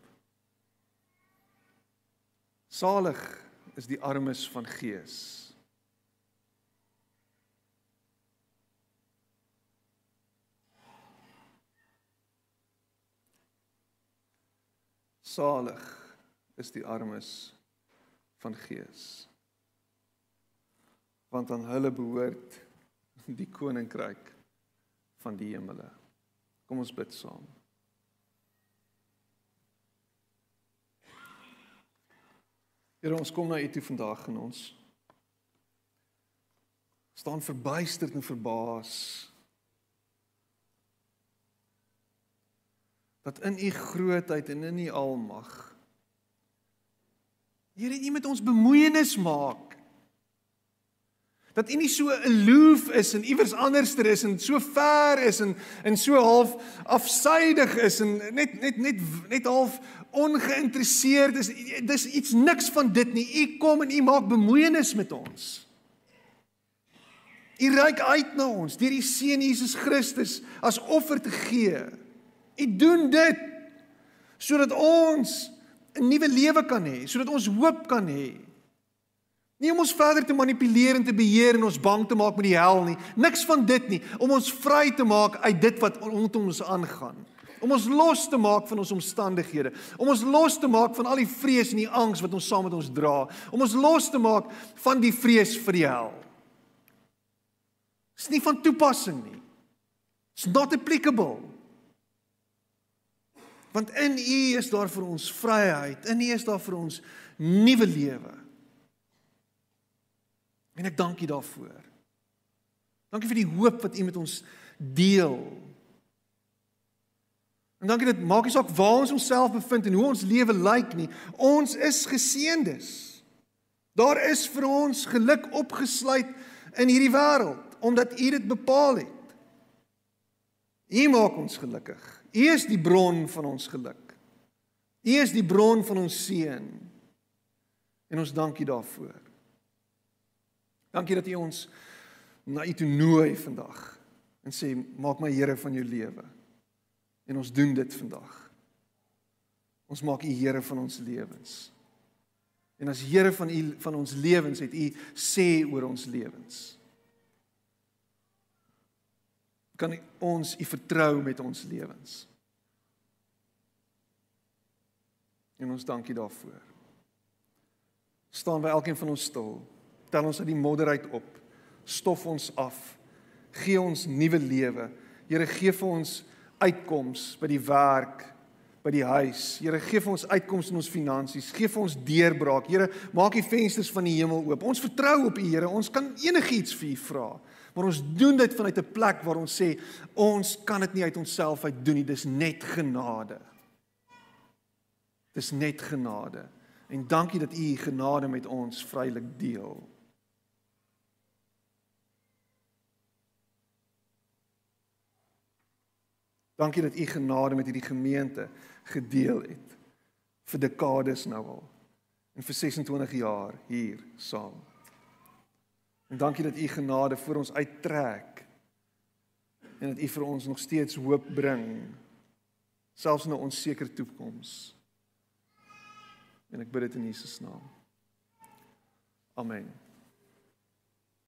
Salig is die armes van gees. Salig is die armes van gees. Want aan hulle behoort die koninkryk van die hemele. Kom ons bid saam. Here ons kom na U toe vandag en ons staan verbuisterd en verbaas dat in U grootheid en in U almag Here U met ons bemoeienis maak dat U nie so aloof is en iewers anderster is en so ver is en en so half afsydig is en net net net net half ongeïnteresseerd is. Dis iets niks van dit nie. U kom en U maak bemoeienis met ons. U reik uit na ons deur die seun Jesus Christus as offer te gee. U doen dit sodat ons 'n nuwe lewe kan hê, sodat ons hoop kan hê. Nie om ons verder te manipuleer en te beheer en ons bang te maak met die hel nie. Niks van dit nie. Om ons vry te maak uit dit wat rondom ons aangaan. Om ons los te maak van ons omstandighede. Om ons los te maak van al die vrees en die angs wat ons saam met ons dra. Om ons los te maak van die vrees vir die hel. Dit is nie van toepassing nie. It's not applicable. Want in U is daar vir ons vryheid. In U is daar vir ons nuwe lewe. En ek dank U daarvoor. Dankie vir die hoop wat U met ons deel. En dankie dat maak nie saak waar ons onsself bevind en hoe ons lewe lyk nie. Ons is geseëndes. Daar is vir ons geluk opgesluit in hierdie wêreld omdat U dit bepaal het. U maak ons gelukkig. U is die bron van ons geluk. U is die bron van ons seën. En ons dankie daarvoor. Dankie dat U ons na U toe nooi vandag en sê maak my Here van jou lewe. En ons doen dit vandag. Ons maak U Here van ons lewens. En as Here van U van ons lewens het U sê oor ons lewens. Kan ons U vertrou met ons lewens? En ons dankie daarvoor. Staan by elkeen van ons stil tel ons uit die modder uit op. Stof ons af. Gee ons nuwe lewe. Here gee vir ons uitkoms by die werk, by die huis. Here gee vir ons uitkoms in ons finansies. Gee vir ons deurbraak. Here, maak die vensters van die hemel oop. Ons vertrou op U, Here. Ons kan enigiets vir U vra. Maar ons doen dit vanuit 'n plek waar ons sê ons kan dit nie uit onsself uit doen nie. Dis net genade. Dis net genade. En dankie dat U genade met ons vrylik deel. Dankie dat u genade met hierdie gemeente gedeel het vir dekades nou al en vir 26 jaar hier saam. En dankie dat u genade vir ons uittrek en dat u vir ons nog steeds hoop bring selfs in 'n onseker toekoms. En ek bid dit in Jesus naam. Amen.